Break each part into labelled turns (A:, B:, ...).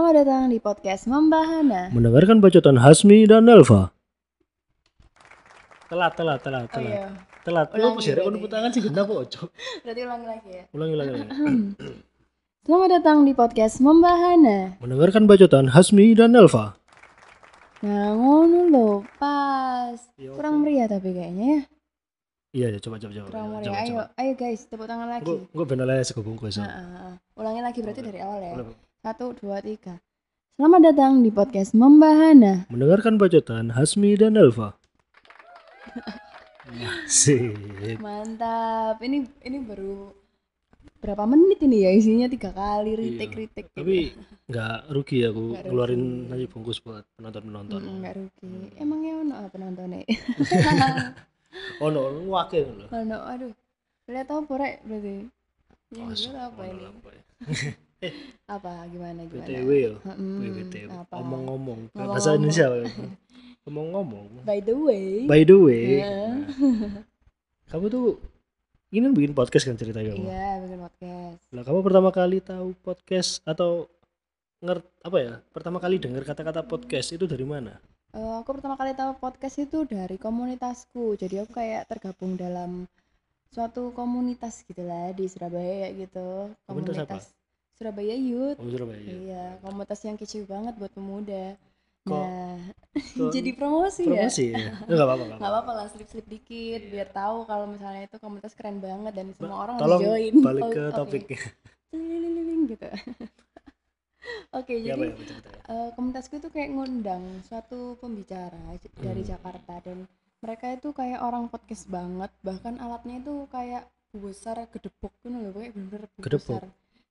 A: Selamat datang di podcast Membahana.
B: Mendengarkan bacotan Hasmi dan Nelva. Telat, telat, telat,
A: Oh
B: telat.
A: iya,
B: Telat.
A: Ulangi
B: Lu sih, kon tangan sih genap kok, Cok.
A: berarti ulangi lagi ya.
B: Ulangi, ulangi, ulangi.
A: Selamat datang di podcast Membahana.
B: Mendengarkan bacotan Hasmi dan Nelva.
A: Nah, ngono lho, pas.
B: Iya,
A: Kurang meriah tapi kayaknya ya.
B: Iya, ya, coba, coba, coba.
A: Kurang meriah.
B: coba,
A: Ayo,
B: coba.
A: ayo guys, tepuk tangan lagi.
B: Gue, gue bener aja sego bungkus.
A: Nah, ah, ah. Ulangi lagi berarti dari awal ya.
B: Boleh.
A: Satu, dua, tiga. Selamat datang di podcast Membahana.
B: Mendengarkan bacotan Hasmi dan. Masih.
A: Mantap. Ini ini baru berapa menit ini ya isinya tiga kali retake
B: Iya.
A: retake.
B: Tapi nggak rugi ya aku
A: Nggak rugi.
B: ngeluarin aja bungkus buat penonton-penonton.
A: enggak rugi. Emangnya ono apa penontonnya?
B: Oh, no, wakil loh.
A: ono aduh. Lihat apa rek berarti? Ya,
B: Oh,
A: apa ini?
B: ya?
A: Apa gimana gimana?
B: BTW ya.
A: Mm-mm.
B: BTW. Ngomong-ngomong. Bahasa Indonesia. Ngomong-ngomong.
A: By the way.
B: By the way,
A: Ya.
B: nah, kamu tuh ini bikin podcast kan cerita kamu.
A: Iya, bikin podcast.
B: Lah kamu pertama kali tahu podcast atau ngert apa ya? Pertama kali dengar kata-kata podcast itu dari mana?
A: Eh, aku pertama kali tahu podcast itu dari komunitasku. Jadi aku kayak tergabung dalam suatu komunitas gitulah di Surabaya gitu.
B: Komunitas apa?
A: Surabaya Youth.
B: Oh, Surabaya.
A: Iya, komunitas yang kecil banget buat pemuda.
B: Kok-
A: Nah,
B: kok
A: jadi promosi, ya.
B: Promosi ya? Enggak apa-apa. nggak
A: Nggak apa-apa lah, slip-slip dikit biar tahu kalau misalnya itu komunitas keren banget dan semua orang harus
B: Tolong
A: join.
B: balik
A: Oh,
B: ke
A: oke.
B: topiknya.
A: Gitu. Oke,
B: Ya, apa
A: jadi
B: ya, betul, betul.
A: eh, komunitasku itu kayak ngundang suatu pembicara j- dari
B: Hmm.
A: Jakarta dan mereka itu kayak orang podcast banget bahkan alatnya itu kayak besar gedebok gitu loh kayak bener-bener
B: Gedebok?
A: besar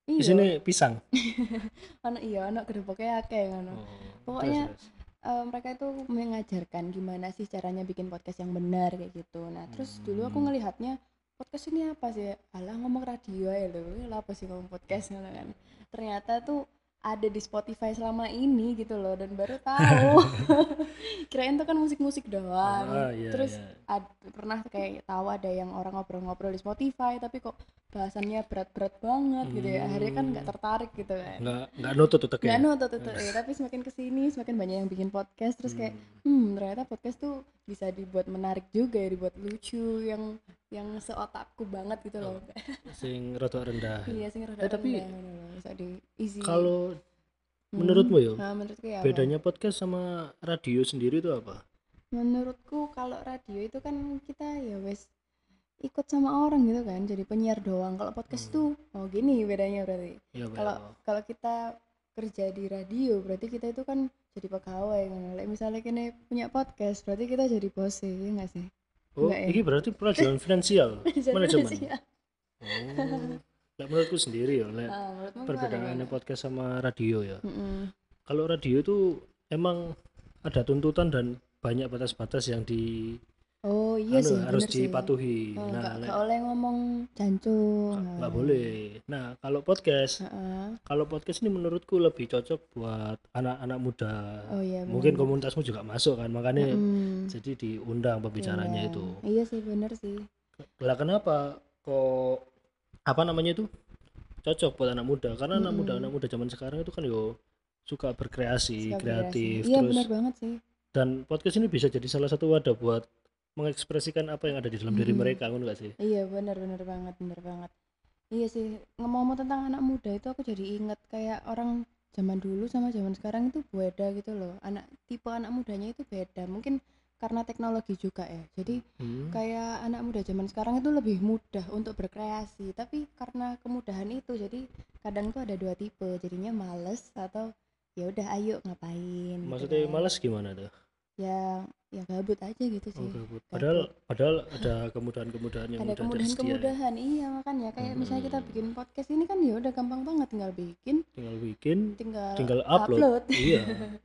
B: Di
A: iya
B: sini pisang.
A: ono iya ono gedeboknya akeh ngono
B: Oh,
A: Pokoknya-
B: terus, terus.
A: Eh, mereka itu mengajarkan gimana sih caranya bikin podcast yang benar kayak gitu nah terus dulu aku
B: Hmm.
A: ngelihatnya podcast ini apa sih alah ngomong radio ya loh apa sih ngomong podcast gitu kan ternyata tuh ada di Spotify selama ini gitu loh dan baru tahu kirain tuh kan musik-musik doang
B: Ah, iya,
A: terus
B: iya.
A: ad- pernah kayak tahu ada yang orang ngobrol-ngobrol di Spotify tapi kok bahasannya berat-berat banget gitu ya akhirnya kan nggak
B: Hmm.
A: tertarik gitu kan
B: nggak nggak nutut tuh
A: nggak
B: ya.
A: nutut tuh ya tapi semakin ke sini semakin banyak yang bikin podcast terus kayak
B: Hmm.
A: hmm ternyata podcast tuh bisa dibuat menarik juga ya dibuat lucu yang yang seotakku banget gitu loh
B: sing rada rendah.
A: iya sih rada
B: Eh, tapi
A: rendah loh, bisa diisi
B: Kalau
A: Hmm.
B: menurutmu ya,
A: nah, menurutku ya apa?
B: bedanya podcast sama radio sendiri itu apa?
A: menurutku kalau radio itu kan kita ya wes ikut sama orang gitu kan jadi penyiar doang kalau podcast
B: Hmm.
A: tuh oh gini bedanya berarti
B: Ya, Pak,
A: kalau
B: ya.
A: kalau kita kerja di radio berarti kita itu kan jadi pegawai ngono. Lek misalnya kini punya podcast berarti kita jadi bos sih ya nggak sih
B: Oh,
A: enggak ya?
B: ini berarti pelajaran finansial, manajemen. Oh, lek menurutku sendiri ya, lek
A: Ah, menurutmu
B: perbedaannya podcast sama radio ya.
A: Mm-mm.
B: Kalau radio itu emang ada tuntutan dan banyak batas-batas yang di
A: oh iya
B: anu,
A: sih
B: harus
A: bener sih.
B: dipatuhi.
A: Oh,
B: nah,
A: nggak boleh ngomong jancung
B: nggak boleh. Nah, kalau podcast,
A: Heeh.
B: kalau podcast ini menurutku lebih cocok buat anak-anak muda.
A: oh iya
B: Mungkin
A: bener.
B: komunitasmu juga masuk kan, makanya
A: Mm-mm.
B: jadi diundang pembicaranya
A: Iya.
B: itu.
A: iya sih bener sih
B: Lah kenapa kok apa namanya itu cocok buat anak muda? Karena anak muda anak muda zaman sekarang itu kan yo suka berkreasi,
A: Suka
B: kreatif,
A: iya
B: terus
A: bener banget sih
B: dan podcast ini bisa jadi salah satu wadah buat mengekspresikan apa yang ada di dalam diri
A: Mm-mm.
B: mereka, kan gak sih?
A: Iya benar benar banget benar banget. Iya sih ngomong-ngomong tentang anak muda itu aku jadi inget kayak orang zaman dulu sama zaman sekarang itu beda gitu loh. Anak tipe anak mudanya itu beda. Mungkin karena teknologi juga ya. Jadi
B: Hmm.
A: kayak anak muda zaman sekarang itu lebih mudah untuk berkreasi. Tapi karena kemudahan itu jadi kadang tuh ada dua tipe. Jadinya males atau ya udah ayo ngapain. gitu
B: Maksudnya
A: kan.
B: malas gimana tuh?
A: Ya ya gabut aja gitu
B: Oh,
A: sih.
B: gabut. Padahal padahal ada kemudahan-kemudahan yang
A: ada
B: mudah tersedia. ya.
A: kemudahan-kemudahan iya makanya kayak misalnya kita
B: Hmm.
A: bikin podcast ini kan ya udah gampang banget tinggal bikin
B: Tinggal bikin,
A: tinggal,
B: tinggal upload. iya.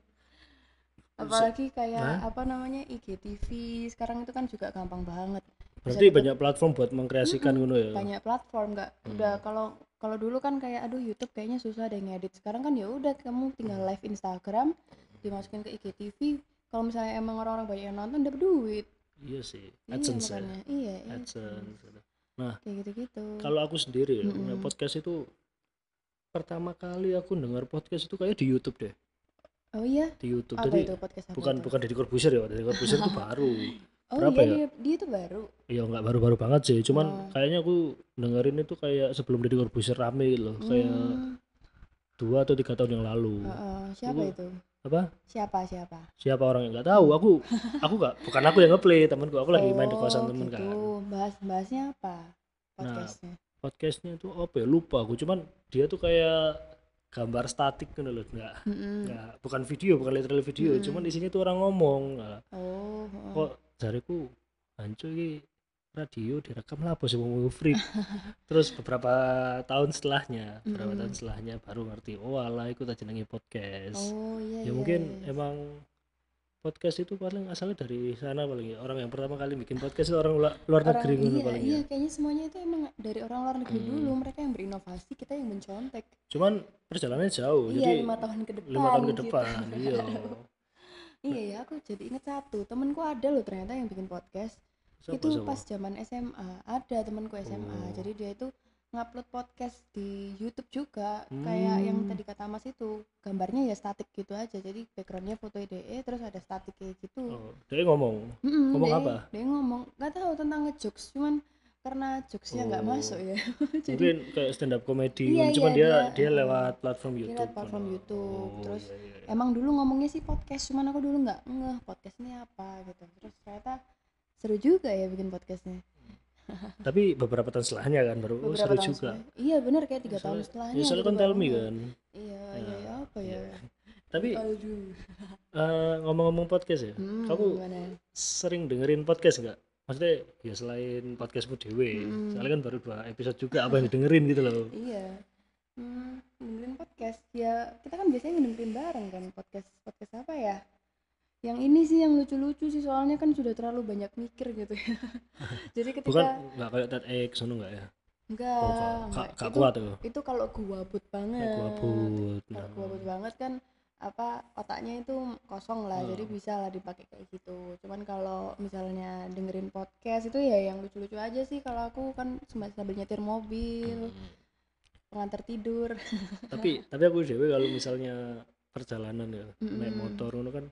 A: apalagi kayak
B: Nah.
A: apa namanya IGTV sekarang itu kan juga gampang banget
B: Berarti
A: dapat-
B: banyak platform buat mengkreasikan ngono ya.
A: banyak platform nggak
B: Hmm.
A: udah kalau kalau dulu kan kayak aduh YouTube kayaknya susah deh ngedit sekarang kan ya udah kamu tinggal
B: Hmm.
A: live Instagram dimasukin ke IGTV kalau misalnya emang orang-orang banyak yang nonton dapat duit
B: Iya sih.
A: iya
B: AdSense ya.
A: makanya iya iya
B: AdSense.
A: kayak gitu-gitu
B: Kalau aku sendiri ya,
A: Mm-mm.
B: podcast itu pertama kali aku dengar podcast itu kayak di YouTube deh
A: Oh iya,
B: di YouTube
A: apa
B: jadi
A: itu podcast apa
B: bukan
A: itu?
B: bukan Deddy Corbuzier ya Deddy Corbuzier itu baru
A: Oh
B: berapa
A: iya,
B: ya?
A: dia, dia itu baru.
B: ya nggak baru-baru banget sih cuman
A: Oh.
B: kayaknya aku dengerin itu kayak sebelum Deddy Corbuzier rame gitu loh kayak
A: Hmm,
B: dua atau tiga tahun yang lalu
A: heeh. siapa
B: Itu-
A: itu?
B: Apa
A: Siapa siapa?
B: siapa orang yang nggak tahu aku aku nggak bukan aku yang ngeplay temanku aku lagi main di kosan
A: Oh,
B: temen
A: gitu.
B: kan
A: Bahas bahasnya apa?
B: Nah,
A: Podcastnya.
B: podcastnya itu apa ya lupa aku cuman dia tuh kayak gambar statik gitu loh nggak
A: Mm-mm.
B: nggak bukan video bukan literal video
A: Mm-mm.
B: cuman isinya tuh orang ngomong Nah,
A: Oh, heeh.
B: kok jariku hancur ini radio direkam lah sih mau freak terus beberapa tahun setelahnya beberapa tahun setelahnya baru ngerti oh alah ikut aja jenenge podcast.
A: Oh iya
B: ya
A: iya,
B: mungkin
A: iya.
B: emang podcast itu paling asalnya dari sana paling ya. Orang yang pertama kali bikin podcast itu orang luar, luar
A: Orang
B: negeri
A: iya,
B: paling
A: iya
B: ya
A: kayaknya semuanya itu emang dari orang luar negeri
B: Hmm.
A: dulu. Mereka yang berinovasi kita yang mencontek.
B: Cuman perjalanannya jauh
A: iya
B: jadi
A: lima tahun ke depan
B: lima tahun ke
A: gitu.
B: depan iya.
A: Iya ya aku jadi inget satu temenku ada loh ternyata yang bikin podcast
B: Siapa,
A: itu
B: siapa?
A: pas zaman SMA ada temanku SMA
B: Oh.
A: jadi dia itu ngupload podcast di YouTube juga kayak yang
B: Hmm.
A: tadi kata Mas itu gambarnya ya statik gitu aja jadi backgroundnya foto IDE terus ada statik kayak gitu
B: oh, dia ngomong
A: Mm-mm,
B: ngomong
A: dia,
B: apa?
A: dia ngomong nggak tahu tentang ngejokes cuman karena jokesnya nggak
B: Oh.
A: masuk ya jadi
B: mungkin kayak stand up comedy
A: Iya,
B: cuman
A: iya,
B: dia
A: dia-
B: dia lewat platform YouTube
A: lewat platform
B: kan.
A: YouTube,
B: Oh,
A: terus
B: iya, iya.
A: emang dulu ngomongnya sih podcast cuman aku dulu nggak ngeh podcast ini apa gitu terus ternyata seru juga ya bikin podcastnya.
B: Tapi beberapa tahun setelahnya kan baru oh,
A: beberapa
B: seru
A: tahun
B: juga.
A: setelah- iya benar kayak tiga tahun
B: Soalnya-
A: setelahnya
B: ya soalnya
A: gitu
B: kan tell me
A: ngeh.
B: kan.
A: Iya
B: Ya,
A: iya ya apa ya?
B: Iya. tapi eh, ngomong-ngomong podcast ya
A: Hmm,
B: kamu
A: gimana?
B: sering dengerin podcast nggak? Maksudnya ya selain podcastmu dewe
A: Mm-mm.
B: soalnya kan baru dua episode juga apa yang didengerin gitu loh.
A: Iya. Hmm, dengerin podcast. Ya kita kan biasanya dengerin bareng kan podcast podcast apa ya yang ini sih yang lucu-lucu sih soalnya kan sudah terlalu banyak mikir gitu ya. Jadi ketika
B: bukan nggak kayak TEDx ngono nggak ya?
A: Enggak,
B: oh nggak.
A: enggak.
B: nggak- nggak
A: itu,
B: kuat tuh.
A: itu kalau gua but banget.
B: Gua but
A: kalau gua but banget kan apa otaknya itu kosong lah jadi
B: Hmm.
A: bisa lah dipakai kayak gitu. Cuman kalau misalnya dengerin podcast itu ya yang lucu-lucu aja sih. Kalau aku kan sambil nyetir mobil
B: Hmm.
A: pengantar tidur.
B: Tapi tapi aku dewe kalau misalnya perjalanan ya naik
A: Mm-mm.
B: motor ngono kan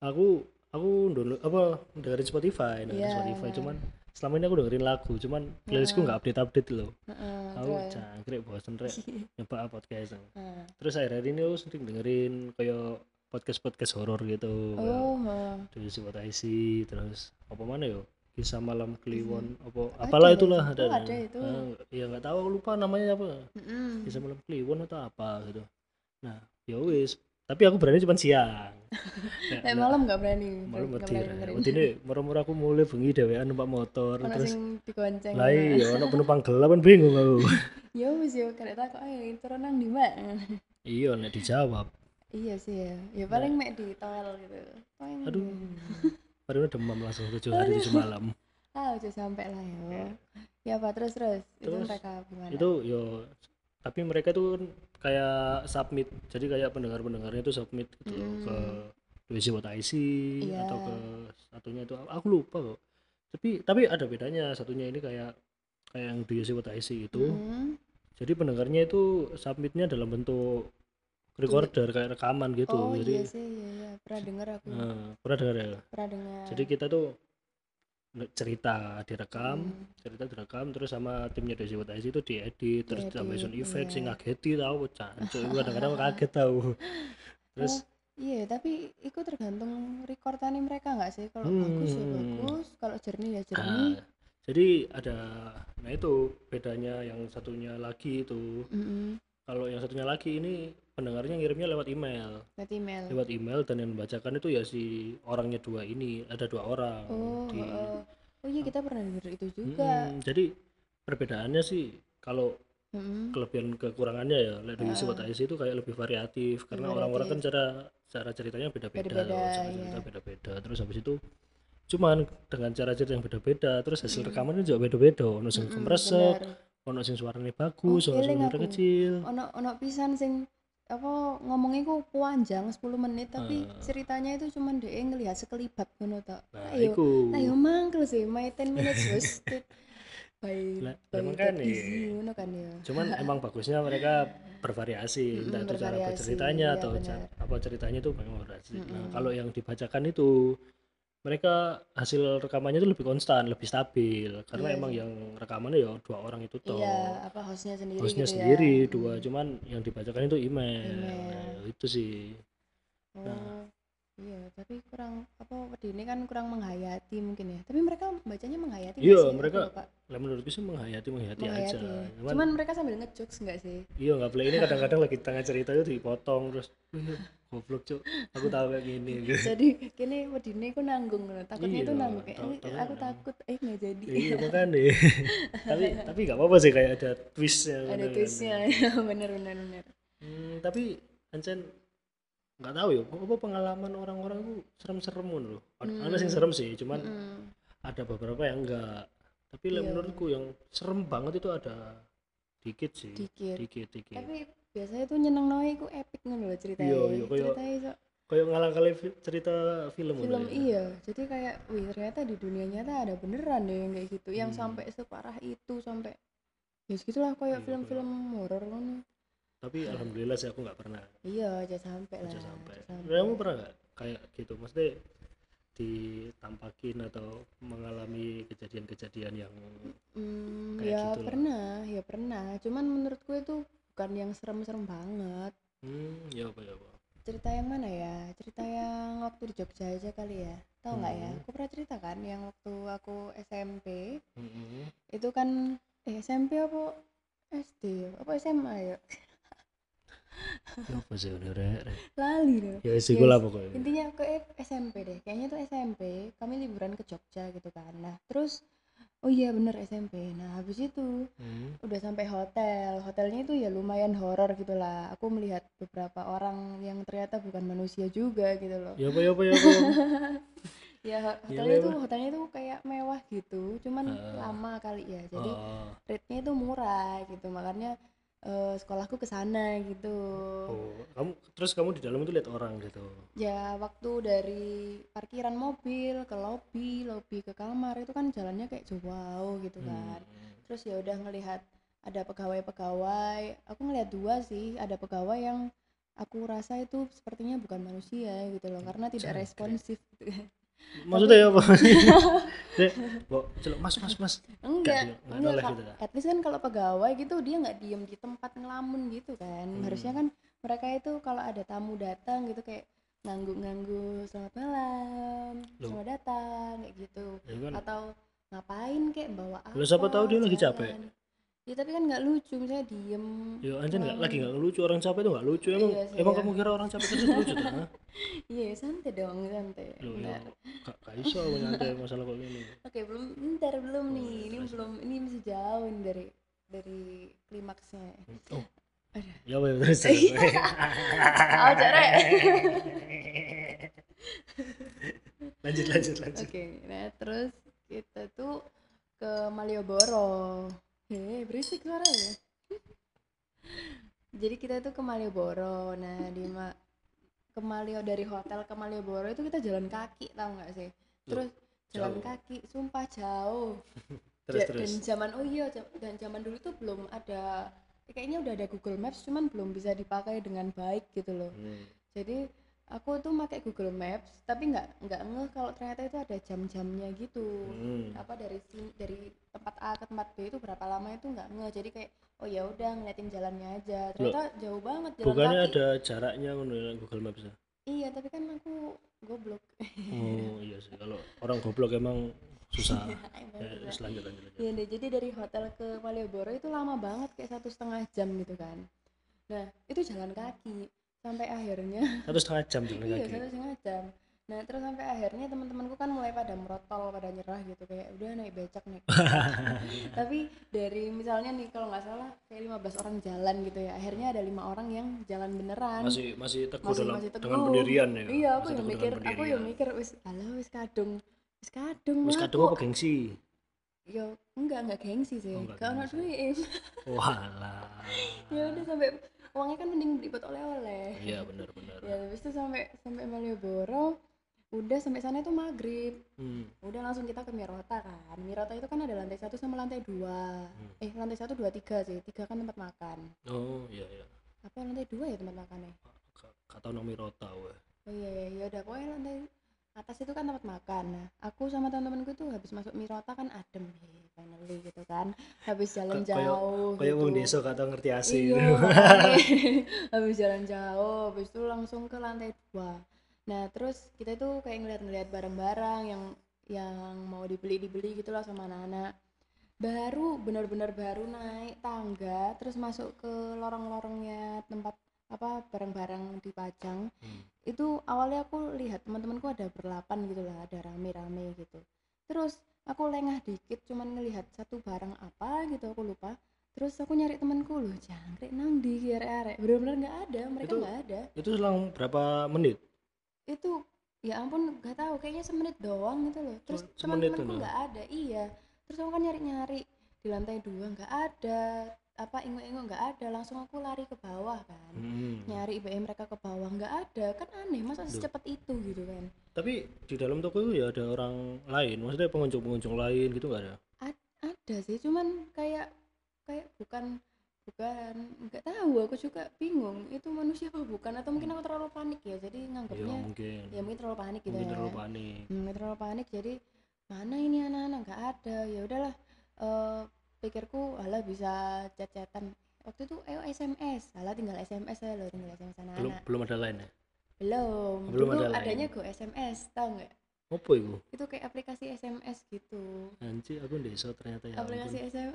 B: aku aku download apa dengerin Spotify dengerin
A: Iya.
B: Spotify cuman selama ini aku dengerin lagu cuman playlistku nggak update update loh
A: Heeh,
B: aku
A: terus.
B: cangkrek bosen rek nyoba podcast
A: Heeh.
B: terus akhir ini aku sering dengerin kayak podcast podcast horor gitu
A: oh heeh.
B: dari si What I See, terus apa mana yo kisah malam Kliwon apa
A: Ada
B: apalah
A: ya
B: itulah
A: itu,
B: ada
A: ada itu.
B: Ah, ya nggak tahu aku lupa namanya apa
A: Mm-mm.
B: kisah malam Kliwon atau apa gitu nah ya wis tapi aku berani cuma siang. Nek
A: nek- malam nggak berani
B: malam
A: berani
B: ra.
A: dengerin
B: Wedine moro-moro aku mulai bengi dhewean numpak motor
A: ono
B: terus
A: digonceng
B: lah iya ono penumpang gelap kan bingung aku.
A: Ya wis yo karek takok ayo turun nang ndi mbak?
B: Iya nek dijawab.
A: Iya sih ya. Ya paling mek di tol gitu. Toeng.
B: aduh. Baru demam langsung tujuh hari tujuh malam.
A: Ah udah sampai lah yo. Ya apa terus terus, itu mereka gimana?
B: itu yo tapi mereka tuh kayak submit. Jadi kayak pendengar pendengarnya itu submit gitu loh,
A: Mm.
B: ke WC What I See
A: Iya.
B: atau ke satunya itu. Aku lupa kok. Tapi tapi ada bedanya. Satunya ini kayak kayak yang WC What I See itu.
A: Mm.
B: jadi pendengarnya itu submitnya dalam bentuk recorder kayak rekaman gitu.
A: Oh
B: jadi
A: iya sih. Iya, iya. pernah dengar aku.
B: Nah, pernah dengar ya?
A: Pernah dengar.
B: Jadi kita tuh cerita direkam
A: Hmm.
B: cerita direkam terus sama timnya Desi What I See itu diedit terus tambah sound effect
A: iya.
B: sing ngageti tau cancuk itu kadang-kadang kaget tau terus
A: Oh, iya tapi itu tergantung rekordannya mereka nggak sih kalau bagus ya
B: Hmm.
A: bagus kalau jernih ya
B: ah,
A: jernih
B: jadi ada nah itu bedanya yang satunya lagi itu
A: Mm-mm.
B: kalau yang satunya lagi ini pendengarnya ngirimnya lewat email
A: Lewat email
B: lewat email dan yang membacakan itu ya si orangnya dua ini ada dua orang
A: oh
B: di
A: heeh. oh iya kita pernah denger itu juga
B: Mm-mm, jadi perbedaannya sih kalau
A: Mm-mm.
B: kelebihan kekurangannya ya
A: Heeh.
B: What I See itu kayak lebih variatif karena orang-orang kan cara cara ceritanya beda-beda
A: Beda-beda,
B: cara
A: iya.
B: cerita beda-beda terus habis itu cuman dengan cara cerita yang beda-beda terus hasil
A: Mm.
B: rekamannya juga beda-beda ono sing
A: Mm-mm,
B: kemresek
A: bener.
B: ono sing suaranya bagus
A: Oh,
B: ono sing
A: aku.
B: kecil
A: ono ono pisan sing apa ngomongnya ku panjang 10 menit tapi
B: Ah.
A: ceritanya itu cuman dia ngelihat sekelibat ngono tak
B: nah
A: ayo
B: iku.
A: ayo mangkel sih my 10 minutes was by
B: Lah,
A: by
B: emang kan
A: easy ngono kan ya
B: cuman emang bagusnya mereka bervariasi entah
A: Mm-mm,
B: itu cara berceritanya
A: iya
B: atau
A: benar.
B: ca- apa ceritanya itu memang bervariasi nah
A: Mm-mm.
B: kalau yang dibacakan itu mereka hasil rekamannya itu lebih konstan lebih stabil. Karena
A: Iya
B: emang yang rekamannya ya dua orang itu toh.
A: Iya apa hostnya sendiri
B: hostnya
A: gitu
B: sendiri
A: ya
B: dua.
A: Mm.
B: cuman yang dibacakan itu email,
A: Email.
B: Nah, itu sih. Nah.
A: oh iya. Tapi kurang apa ini kan kurang menghayati mungkin ya. Tapi mereka bacanya menghayati
B: Iya, mereka lah menurutku sih menghayati menghayati,
A: menghayati
B: aja
A: ya.
B: cuman,
A: cuman mereka sambil ngejokes nggak sih?
B: Iya nggak boleh. Ini kadang-kadang lagi tengah cerita itu dipotong terus "Wih, goblok cuk. Aku tahu kayak gini gitu.
A: Jadi kini wedine aku nanggung takutnya itu
B: Iya,
A: nanggung. kayak
B: tau-
A: "Eh,
B: tau
A: aku
B: nanggung.
A: takut. Eh nggak jadi.
B: Iya makanya. Tapi tapi nggak apa-apa sih kayak ada twistnya
A: ada
B: kan.
A: twistnya. Bener bener bener.
B: Hmm, tapi Ancen nggak tahu ya. Apa pengalaman orang-orang tuh serem-serem loh. Ada
A: Hmm.
B: sih serem sih cuman
A: Mm-mm.
B: ada beberapa yang enggak tapi
A: Iya.
B: menurutku yang serem banget itu ada dikit sih.
A: Dikit.
B: Dikit dikit.
A: Tapi biasanya tuh nyeneng noy aku epic ngono loh ceritanya.
B: Iya, iya,
A: ceritanya iso
B: kayak ngalang kali cerita film
A: film
B: ya.
A: iya. Jadi kayak wih ternyata di dunia nyata ada beneran deh yang kayak gitu. Yang
B: Hmm.
A: sampai separah itu sampai ya segitulah kayak
B: Iya,
A: film-film horor ngono.
B: Tapi alhamdulillah sih aku nggak pernah.
A: Iya aja sampai lah
B: aja sampai kamu pernah nggak kayak gitu? Maksudnya ditampakin atau mengalami kejadian-kejadian yang
A: Hmm,
B: Kayak
A: ya
B: gitu lah.
A: pernah ya pernah. Cuman menurutku itu bukan yang serem-serem banget.
B: Hmm ya apa ya apa?
A: Cerita yang mana ya? Cerita yang waktu di Jogja aja kali ya. Tahu nggak ya?
B: Hmm.
A: aku pernah cerita kan yang waktu aku SMP
B: Mm-mm.
A: itu kan eh SMP apa SD ya? apa SMA ya?
B: Ya apa sih udah
A: lali deh.
B: Ya sih
A: Yes.
B: lah pokoknya.
A: Intinya ke SMP deh. Kayaknya tuh SMP kami liburan ke Jogja gitu kan. Nah terus oh iya bener SMP nah habis itu
B: Hmm.
A: udah sampai hotel. Hotelnya itu ya lumayan horor gitu lah. Aku melihat beberapa orang yang ternyata bukan manusia juga gitu loh.
B: Ya apa ya apa ya apa, ya
A: ya
B: Ya,
A: hotelnya itu
B: mewah.
A: hotelnya itu kayak mewah gitu. Cuman
B: Ah.
A: lama kali ya. Jadi
B: Oh,
A: rate-nya itu murah gitu. Makanya eh, sekolahku ke sana gitu
B: oh. kamu terus kamu di dalam itu lihat orang gitu
A: ya waktu dari parkiran mobil ke lobby lobby ke kamar itu kan jalannya kayak jauh gitu kan
B: Hmm.
A: terus ya udah ngelihat ada pegawai-pegawai aku ngelihat dua sih ada pegawai yang aku rasa itu sepertinya bukan manusia gitu loh karena tidak responsif gitu kan.
B: maksudnya ya apa Dek, Mbok, celuk, mas mas mas
A: enggak
B: Nggak- nggak
A: enggak Kak.
B: gitu, Kak?
A: at least kan kalau pegawai gitu dia nggak diem di tempat ngelamun gitu kan
B: Hmm.
A: harusnya kan mereka itu kalau ada tamu datang gitu kayak ngangguk-ngangguk selamat malam
B: Loh.
A: selamat datang kayak gitu
B: ya kan
A: atau ngapain kayak bawa apa
B: Lah, siapa tahu dia lagi capek.
A: Ya tapi kan nggak lucu misalnya diem
B: ya anjir nggak lagi nggak lucu orang capek itu nggak lucu emang
A: Iya sih,
B: emang
A: ya.
B: kamu kira orang capek itu lucu tuh
A: iya santai dong santai
B: Loh, ya,
A: Bentar.
B: gak, gak iso aku nyantai masalah kok ini
A: oke belum bentar belum
B: Oh,
A: nih
B: iya,
A: ini belum ini masih jauh ini dari dari klimaksnya
B: oh
A: Aduh.
B: ya ya terus.
A: Oh, Jare.
B: lanjut lanjut lanjut
A: Oke, nah terus kita tuh ke Malioboro. Hei, berisik suaranya. Jadi kita tuh ke Malioboro. Nah, di ma ke Malio dari hotel ke Malioboro itu kita jalan kaki, tau nggak sih? Terus jalan
B: jauh.
A: kaki, sumpah jauh.
B: terus
A: Ja-
B: terus
A: Dan zaman oh iya, dan zaman dulu tuh belum ada kayaknya udah ada Google Maps cuman belum bisa dipakai dengan baik gitu loh.
B: Hmm.
A: Jadi aku tuh pakai Google Maps tapi nggak nggak ngeh kalau ternyata itu ada jam-jamnya gitu.
B: Hmm.
A: apa dari sini dari tempat A ke tempat B itu berapa lama itu nggak ngeh. Jadi kayak oh ya udah ngeliatin jalannya aja. Ternyata jauh banget jalan
B: bukannya
A: kaki.
B: ada jaraknya ngono ya, Google Maps ya?
A: iya tapi kan aku goblok.
B: Oh iya sih. Kalau orang goblok emang susah.
A: Emang
B: ya, lanjut lanjut
A: Iya deh, jadi dari hotel ke Malioboro itu lama banget kayak satu setengah jam gitu kan. Nah itu jalan kaki sampai akhirnya
B: satu setengah jam jalan
A: iya
B: kaki
A: satu setengah jam. Nah terus sampai akhirnya teman-temanku kan mulai pada merotol, pada nyerah gitu kayak udah naik becak naik. becak." Tapi dari misalnya nih kalau nggak salah kayak 15 orang jalan gitu ya, akhirnya ada lima orang yang jalan beneran.
B: masih masih teguh
A: Masih-
B: dalam
A: masih
B: dengan
A: teguh.
B: pendirian ya
A: Iya, aku yang mikir,
B: dengan
A: aku yang mikir wis alah wis kadung. Wis kadung.
B: wis kadung apa gengsi
A: Yo, enggak, enggak gengsi sih.
B: Oh, gengsi.
A: duit.
B: walah
A: ya udah sampai uangnya kan mending beli buat oleh-oleh.
B: Iya benar benar.
A: Ya habis itu sampai sampai Malioboro udah sampai sana itu maghrib.
B: Hmm.
A: udah langsung kita ke Mirota kan. Mirota itu kan ada lantai satu sama lantai dua.
B: Hmm.
A: eh lantai satu dua tiga sih. Tiga kan tempat makan.
B: Oh, iya iya.
A: apa lantai dua ya tempat makannya?
B: Ka- Kata nomi rota weh.
A: oh iya iya ya udah pokoknya lantai atas itu kan tempat makan nah aku sama teman-temanku tuh habis masuk Mirota kan adem hey, finally gitu kan habis jalan jauh
B: Kayak wong
A: gitu.
B: desa kata ngerti asli.
A: Iya, makanya. habis jalan jauh, habis itu langsung ke lantai dua. Nah, terus kita itu kayak ngeliat-ngeliat barang-barang yang yang mau dibeli-dibeli gitu lah sama anak-anak. Baru benar-benar baru naik tangga, terus masuk ke lorong-lorongnya tempat apa barang-barang dipajang.
B: Hmm.
A: Itu awalnya aku lihat teman-temanku ada berlapan gitu lah, ada rame-rame gitu. Terus aku lengah dikit cuman ngelihat satu barang apa gitu aku lupa terus aku nyari temanku loh jangkrik nang di kira arek bener-bener nggak ada mereka nggak ada
B: Itu selang berapa menit?
A: itu ya ampun nggak tahu kayaknya semenit doang gitu loh terus teman-temanku nggak ada iya terus aku kan nyari-nyari di lantai dua nggak ada apa ingu-ingu nggak ada langsung aku lari ke bawah kan
B: Hmm.
A: nyari IBM mereka ke bawah nggak ada kan aneh masa
B: Duh.
A: secepat itu gitu kan
B: Tapi di dalam toko itu ya ada orang lain, maksudnya pengunjung-pengunjung lain gitu nggak ada?
A: ada sih cuman kayak kayak bukan bukan nggak tahu aku juga bingung itu manusia apa bukan atau mungkin aku terlalu panik ya jadi
B: Ya
A: nganggapnya
B: mungkin.
A: ya mungkin terlalu panik gitu
B: Mungkin
A: ya
B: terlalu panik.
A: Hmm, terlalu panik jadi mana ini anak-anak nggak ada ya udahlah eh pikirku alah bisa chat-chatan waktu itu ayo SMS alah tinggal SMS aja loh tinggal SMS
B: Belum
A: anak-anak
B: belum ada lain ya?
A: belum
B: Belum
A: dulu
B: ada
A: adanya go SMS tau nggak
B: Apa itu?
A: itu kayak aplikasi SMS gitu
B: Anjir aku desa ternyata ya.
A: aplikasi
B: ampun.
A: SMS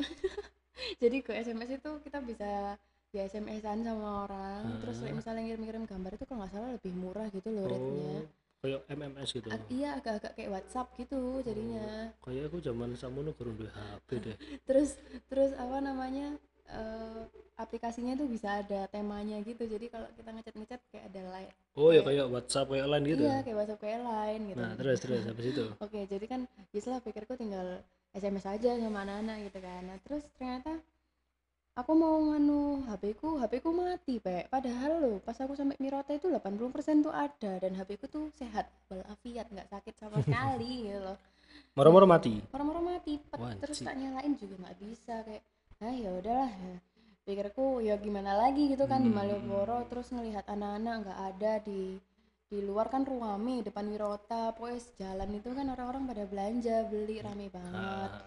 A: jadi ke SMS itu kita bisa ya SMS-an sama orang terus
B: Ah.
A: misalnya ngirim-ngirim gambar itu kalau nggak salah lebih murah gitu loh rate-nya
B: Oh, kayak MMS gitu.
A: Ag- iya agak-agak kayak WhatsApp gitu jadinya
B: Kayak aku zaman samono kurang duwe HP deh.
A: terus terus apa namanya eh, aplikasinya tuh bisa ada temanya gitu jadi kalau kita ngechat ngechat kayak ada line
B: Oh ya
A: Kayak-
B: kayak WhatsApp kayak lain gitu.
A: iya kayak WhatsApp kayak lain gitu
B: Nah, terus terus habis itu.
A: Oke, jadi kan biasalah pikirku tinggal SMS aja sama anak-anak gitu kan. Nah, terus ternyata aku mau nganu HP ku, HP ku mati, Pak. Padahal loh, pas aku sampai Mirota itu 80% tuh ada dan HP ku tuh sehat walafiat, nggak sakit sama sekali gitu loh.
B: Moro-moro mati.
A: Orang-orang mati, pet. Terus tak nyalain juga nggak bisa kayak, ah ya udahlah. Ya. Pikirku ya gimana lagi gitu kan di
B: Hmm.
A: Malioboro terus ngelihat anak-anak nggak ada di di luar kan ruame depan Wirota pokoknya sejalan itu kan orang-orang pada belanja beli rame banget
B: Ah,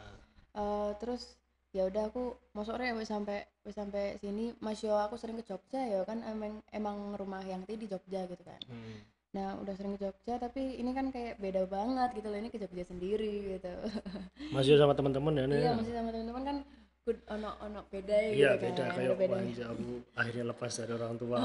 A: Eh, terus ya udah aku masuk wis sampai sampai sini. Mas yo aku sering ke Jogja ya kan? Emang emang rumah yang di Jogja gitu kan.
B: Hmm.
A: nah udah sering ke Jogja tapi ini kan kayak beda banget gitu loh. Ini ke Jogja sendiri gitu.
B: Masih sama teman-teman ya nih.
A: iya masih sama teman-teman kan good ono ono beda ya
B: Iya
A: gitu
B: beda.
A: kan
B: kayak wah, anjir, aku akhirnya lepas dari orang tua.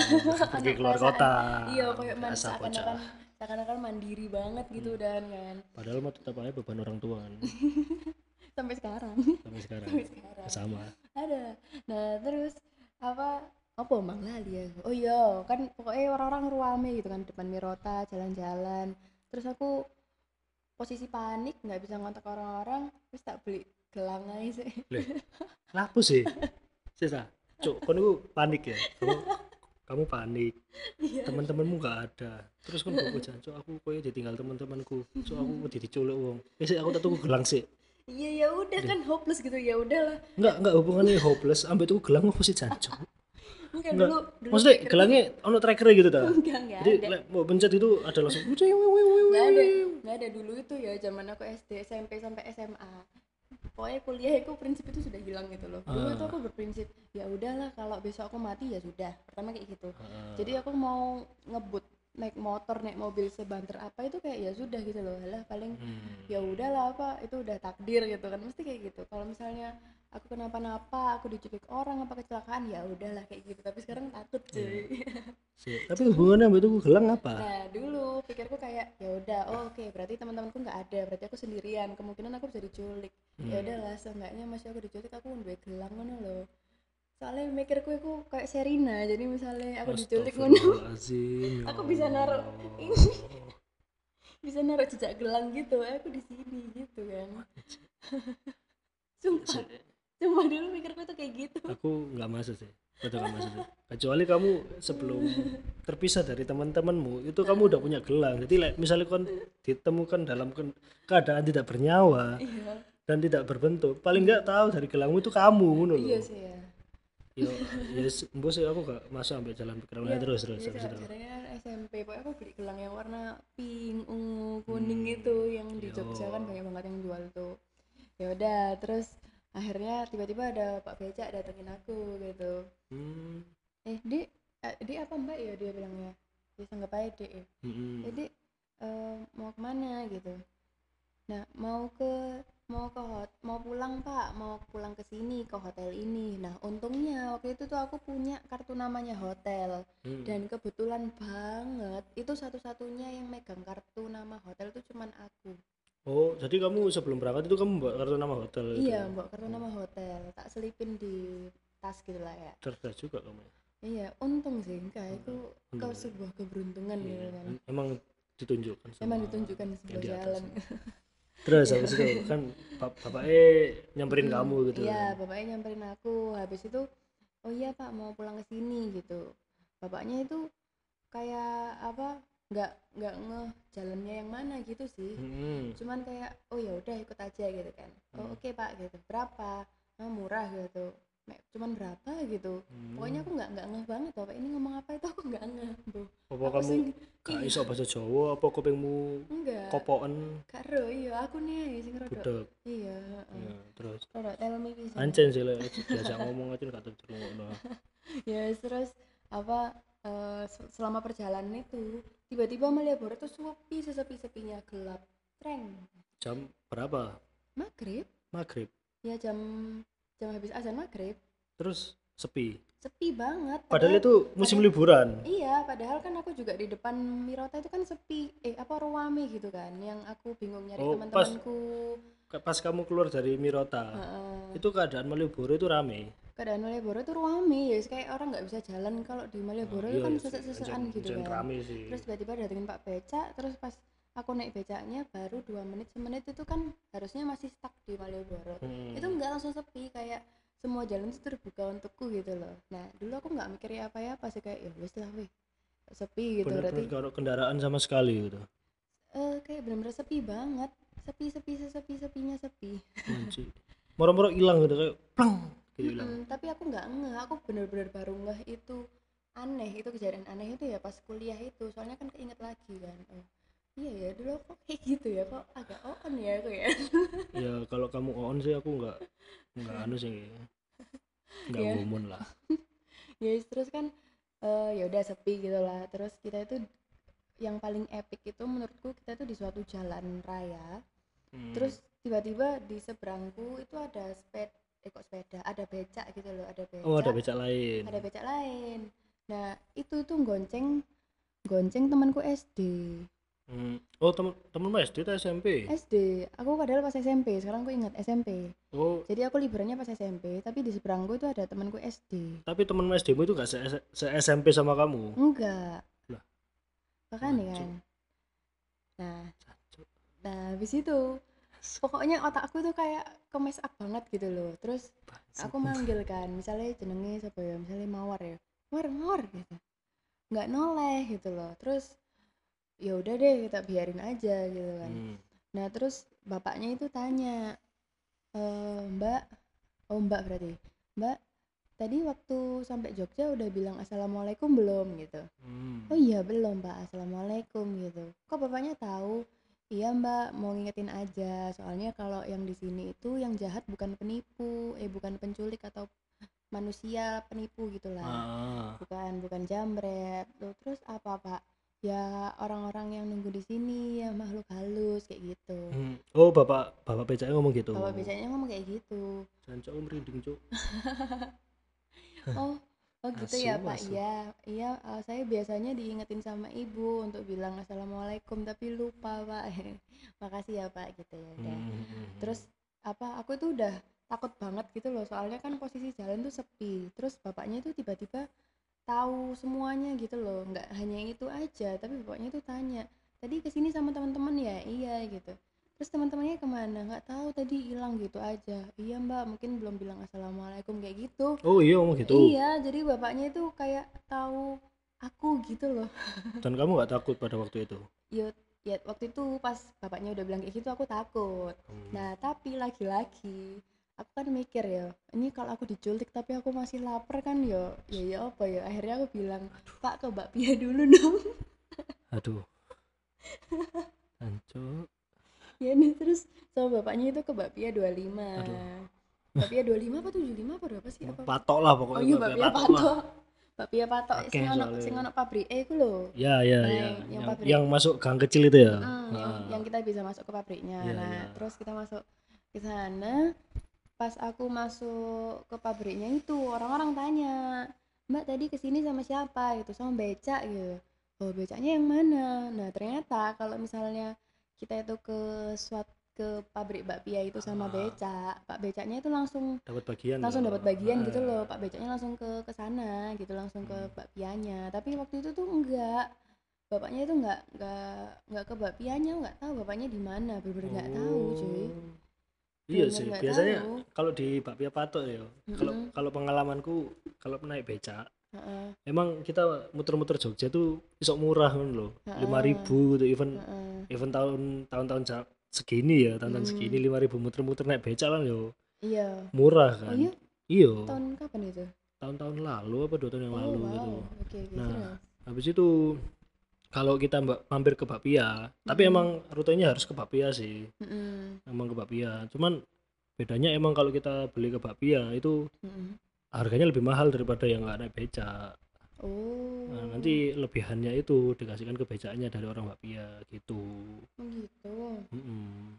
B: Pergi keluar kota.
A: iya kayak
B: Biasa bocah.
A: seakan-akan mandiri banget gitu dan kan.
B: Padahal mau tetap aja beban orang tua kan
A: sampai sekarang.
B: Sampai sekarang.
A: Sampai sekarang.
B: Sama.
A: Ada. Nah terus apa apa mang lali ya? Oh iya kan pokoknya orang-orang ruame gitu kan depan Mirota jalan-jalan. Terus aku posisi panik nggak bisa ngontak orang-orang terus tak beli gelang aja sih.
B: Lapu sih. Sisa cuk kon itu panik ya? Kamu kamu panik.
A: Iya.
B: Teman-temanmu nggak ada. Terus kan aku cuk aku koyo ditinggal teman-temanku. Cuk aku wedi diculik wong. Wis aku tak tuku gelang sih
A: iya ya udah kan hopeless gitu. Ya udahlah.
B: Enggak enggak hubungannya hopeless. Ambek tuku gelang apa sih jancuk
A: enggak
B: Enggak.
A: dulu dulu
B: maksudnya
A: pikirku-
B: gelangnya ono tracker gitu ta?
A: Enggak enggak
B: jadi
A: ada.
B: mau pencet itu ada langsung
A: nggak ada. Nggak ada dulu itu ya zaman aku SD SMP sampai SMA pokoknya kuliah itu prinsip itu sudah hilang gitu loh. Dulu
B: Ah.
A: itu aku berprinsip ya udahlah kalau besok aku mati ya sudah. Pertama kayak gitu.
B: Heeh.
A: jadi aku mau ngebut naik motor naik mobil sebanter apa itu kayak ya sudah gitu loh. Lah paling
B: Hmm.
A: ya udahlah apa itu udah takdir gitu kan. Mesti kayak gitu. Kalau misalnya aku kenapa-napa aku diculik orang apa kecelakaan ya udahlah kayak gitu. Tapi sekarang takut
B: Sih, tapi hubungannya ambek tuku gelang apa?
A: Nah dulu pikirku kayak ya udah oh, oke berarti teman-temanku nggak ada berarti aku sendirian kemungkinan aku bisa diculik. Ya
B: Hmm.
A: udahlah seenggaknya masih aku diculik aku duwe gelang loh soalnya mikirku itu kayak Serina jadi misalnya aku diculik ngono.
B: Ya
A: Aku bisa naruh ini. bisa naruh jejak gelang gitu aku di sini gitu kan. Sumpah
B: Sih,
A: sumpah dulu mikirku tuh kayak gitu.
B: Aku nggak masuk sih betul sih. kecuali kamu sebelum terpisah dari teman-temanmu itu kamu udah punya gelang. Jadi like, misalnya kon ditemukan dalam ke- keadaan tidak bernyawa
A: iya.
B: dan tidak berbentuk paling nggak tahu dari gelangmu itu kamu ngono
A: iya sih ya
B: yo ya mbok sih aku gak masuk sampai jalan pikiran
A: Iya,
B: terus terus
A: iya, jarangnya kan SMP pokoknya aku beli gelang yang warna pink ungu kuning itu yang di
B: Yo.
A: Jogja kan banyak banget yang jual tuh. Ya udah terus akhirnya tiba-tiba ada Pak Becak datengin aku gitu.
B: Hmm,
A: eh di eh, di apa mbak? Ya dia bilangnya dia anggap aja ya
B: mm-mm.
A: jadi eh, mau ke mana gitu. Nah mau ke mau ke hot mau pulang pak. Mau pulang ke sini ke hotel ini. Nah untungnya waktu itu tuh aku punya kartu namanya hotel.
B: Mm.
A: dan kebetulan banget itu satu-satunya yang megang kartu nama hotel itu cuman aku.
B: Oh jadi kamu sebelum berangkat itu kamu bawa kartu nama hotel itu?
A: iya mbak kartu nama hotel. Tak selipin di tas gitu lah ya.
B: Cerdas juga kamu
A: iya untung sih. Enggak itu ke
B: Untung.
A: sebuah keberuntungan
B: Iya,
A: gitu kan.
B: emang ditunjukkan
A: emang
B: sama
A: ditunjukkan
B: yang
A: sebuah jalan
B: terus habis itu kan bap bapaknya nyamperin
A: Hmm,
B: kamu gitu.
A: iya bapaknya nyamperin aku. Habis itu oh iya pak mau pulang ke sini gitu. Bapaknya itu kayak apa nggak nggak ngeh jalannya yang mana gitu sih.
B: Mm-mm.
A: cuman kayak oh ya udah ikut aja gitu kan. Oh
B: Hmm.
A: oke pak gitu. Berapa? Ah, murah gitu. Cuman berapa? gitu.
B: Hmm.
A: pokoknya aku nggak nggak ngeh banget bapak. Ini ngomong apa itu? Aku nggak ngeh bu
B: apa
A: aku
B: kamu
A: sing
B: gak
A: iya,
B: iso bahasa Jawa apa kopengmu
A: enggak.
B: kopoan
A: karo iya aku nih sing rodok
B: budak
A: iya heeh.
B: ya, terus?
A: Rodok tell me pisan.
B: ancen sih lah diajak ngomong aja gak terus
A: ya terus apa eh, se- selama perjalanan itu tiba-tiba Malioboro tuh sepi sesepi sepinya gelap. Treng.
B: Jam berapa?
A: Maghrib.
B: Maghrib.
A: Ya jam jam habis azan maghrib.
B: Terus sepi.
A: Sepi banget.
B: Padahal itu musim
A: padahal-
B: liburan.
A: Iya padahal kan aku juga di depan Mirota itu kan sepi. Eh apa ruame gitu kan yang aku bingung nyari
B: Oh, pas-
A: teman-temanku.
B: pas kamu keluar dari Mirota
A: Heeh.
B: itu keadaan Malioboro itu rame?
A: Keadaan Malioboro tuh ruame ya. Kayak orang nggak bisa jalan kalau di Malioboro itu
B: Iya,
A: kan sesek-sesekan gitu kan.
B: rame sih.
A: Terus tiba-tiba datengin Pak Becak terus pas aku naik becaknya baru dua menit semenit itu kan harusnya masih stuck di Malioboro.
B: Hmm.
A: itu nggak langsung sepi kayak semua jalan itu terbuka untukku gitu loh. Nah dulu aku nggak mikir apa ya apa sih kayak ya wes lah weh sepi gitu. Berarti
B: bener-bener gak ada kendaraan sama sekali gitu.
A: Eh kayak bener-bener sepi banget. Sepi sepi sepi sepinya sepi.
B: Moro-moro hilang gitu kayak plang gitu hilang.
A: Mm-mm, tapi aku nggak ngeh. Aku bener-bener baru ngeh itu aneh itu kejadian aneh itu ya pas kuliah itu. Soalnya kan keinget lagi kan oh iya ya dulu kok kayak gitu ya kok agak on ya aku ya.
B: Ya kalau kamu on sih aku nggak nggak anu sih. Nggak
A: Ya.
B: gumun lah.
A: Ya terus kan eh ya udah sepi gitu lah. Terus kita itu yang paling epic itu menurutku kita itu di suatu jalan raya.
B: Hmm.
A: terus tiba-tiba di seberangku itu ada sepeda eh kok sepeda? Ada becak gitu loh ada becak.
B: Oh ada becak lain.
A: Ada becak lain. Nah itu tuh gonceng gonceng temanku SD
B: Hmm. oh temen temen SD atau SMP
A: SD aku padahal pas SMP sekarang aku ingat SMP
B: oh.
A: Jadi aku liburannya pas SMP tapi di seberangku itu ada temanku SD
B: tapi temen SD mu itu gak se, se SMP sama kamu?
A: Enggak.
B: Lah.
A: makanya kan nah.
B: Jancuk.
A: nah habis itu pokoknya otakku tuh kayak ke mess up banget gitu loh. Terus aku manggil kan misalnya jenenge siapa ya misalnya mawar ya. Mawar mawar gitu. Nggak noleh gitu loh. Terus ya udah deh kita biarin aja gitu kan.
B: Hmm.
A: nah terus bapaknya itu tanya "Eh, mbak oh mbak berarti mbak tadi waktu sampai Jogja udah bilang assalamualaikum belum? Gitu.
B: Hmm.
A: oh iya belum mbak assalamualaikum gitu. Kok bapaknya tahu? Iya mbak mau ngingetin aja soalnya kalau yang di sini itu yang jahat bukan penipu eh bukan penculik atau manusia penipu gitulah
B: Ah.
A: bukan bukan jambret. Loh, terus apa pak ya orang-orang yang nunggu di sini ya makhluk halus kayak gitu.
B: Hmm. oh bapak bapak becaknya ngomong gitu?
A: Bapak becaknya ngomong kayak gitu.
B: Jancuk aku merinding cuk.
A: Oh oh gitu
B: Asu,
A: ya pak.
B: asu.
A: iya iya eh, saya biasanya diingetin sama ibu untuk bilang assalamualaikum tapi lupa pak. Makasih ya pak gitu ya udah.
B: Hmm.
A: terus apa aku tuh udah takut banget gitu loh soalnya kan posisi jalan tuh sepi. Terus bapaknya tuh tiba-tiba tahu semuanya gitu loh. Nggak hanya itu aja tapi bapaknya tuh tanya tadi ke sini sama teman-teman ya? Iya gitu. Terus teman-temannya ke mana? Nggak tahu tadi hilang gitu aja. Iya mbak mungkin belum bilang assalamualaikum kayak gitu.
B: Oh iya ngomong gitu.
A: Iya jadi bapaknya itu kayak tahu aku gitu loh.
B: Dan kamu nggak takut pada waktu itu?
A: Ya ya waktu itu pas bapaknya udah bilang kayak gitu aku takut.
B: Hmm.
A: nah tapi lagi-lagi aku kan mikir ya ini kalau aku diculik tapi aku masih lapar kan ya ya ya apa ya akhirnya aku bilang pak ke bakpia dulu dong
B: aduh Hancur.
A: ya nih terus sama bapaknya itu ke bakpia 25
B: Aduh.
A: bakpia 25 apa 75 apa berapa sih apa
B: patok lah
A: oh
B: pokoknya
A: iya
B: Bakpia
A: bakpia
B: patok
A: patok bakpia patok
B: Akeh
A: sing ono sing ono pabrik eh iku lho
B: ya ya
A: Nah,
B: ya
A: yang
B: yang,
A: pabrik.
B: yang masuk gang kecil itu ya
A: Hmm, yang,
B: Ah.
A: yang kita bisa masuk ke pabriknya.
B: Iya,
A: nah,
B: iya.
A: terus kita masuk ke sana. Pas aku masuk ke pabriknya itu orang-orang tanya, Mbak tadi ke sini sama siapa? Gitu, sama becak gitu. Oh becaknya yang mana? Nah ternyata kalau misalnya kita itu ke suat ke pabrik bakpia itu sama
B: Ah.
A: becak, Pak becaknya itu langsung
B: dapat bagian
A: langsung dapat bagian gitu
B: Ah.
A: loh Pak becaknya langsung ke ke sana gitu langsung ke
B: Hmm.
A: bakpianya tapi waktu itu tuh enggak bapaknya itu enggak enggak enggak ke bakpianya enggak tahu bapaknya di mana bener-bener enggak tahu cuy
B: Oh. Iya sih biasanya kalau di bakpia patok ya kalau
A: Mm-mm.
B: kalau pengalamanku kalau naik becak
A: Heeh,
B: emang kita muter-muter Jogja tuh isok murah kan loh lima ribu tuh even
A: heeh.
B: even tahun tahun-tahun segini ya tahun-tahun
A: Hmm.
B: segini lima ribu muter-muter naik becak kan yo.
A: Iya.
B: Murah
A: oh
B: kan?
A: iya?
B: Iya.
A: Tahun kapan itu?
B: Tahun-tahun lalu apa dua tahun yang
A: oh
B: lalu
A: wow.
B: gitu.
A: Oke
B: Nah,
A: terus?
B: habis itu kalau kita mampir ke Bapia tapi
A: Mm-mm.
B: emang rutenya harus ke Bapia sih.
A: Mm-mm,
B: emang ke Bapia. Cuman bedanya emang kalau kita beli ke Bapia itu
A: mm-mm.
B: harganya lebih mahal daripada yang nggak naik becak
A: oh.
B: Nah, nanti lebihannya itu dikasihkan ke becaknya dari orang Bapia gitu.
A: Oh, gitu.
B: Mm-mm.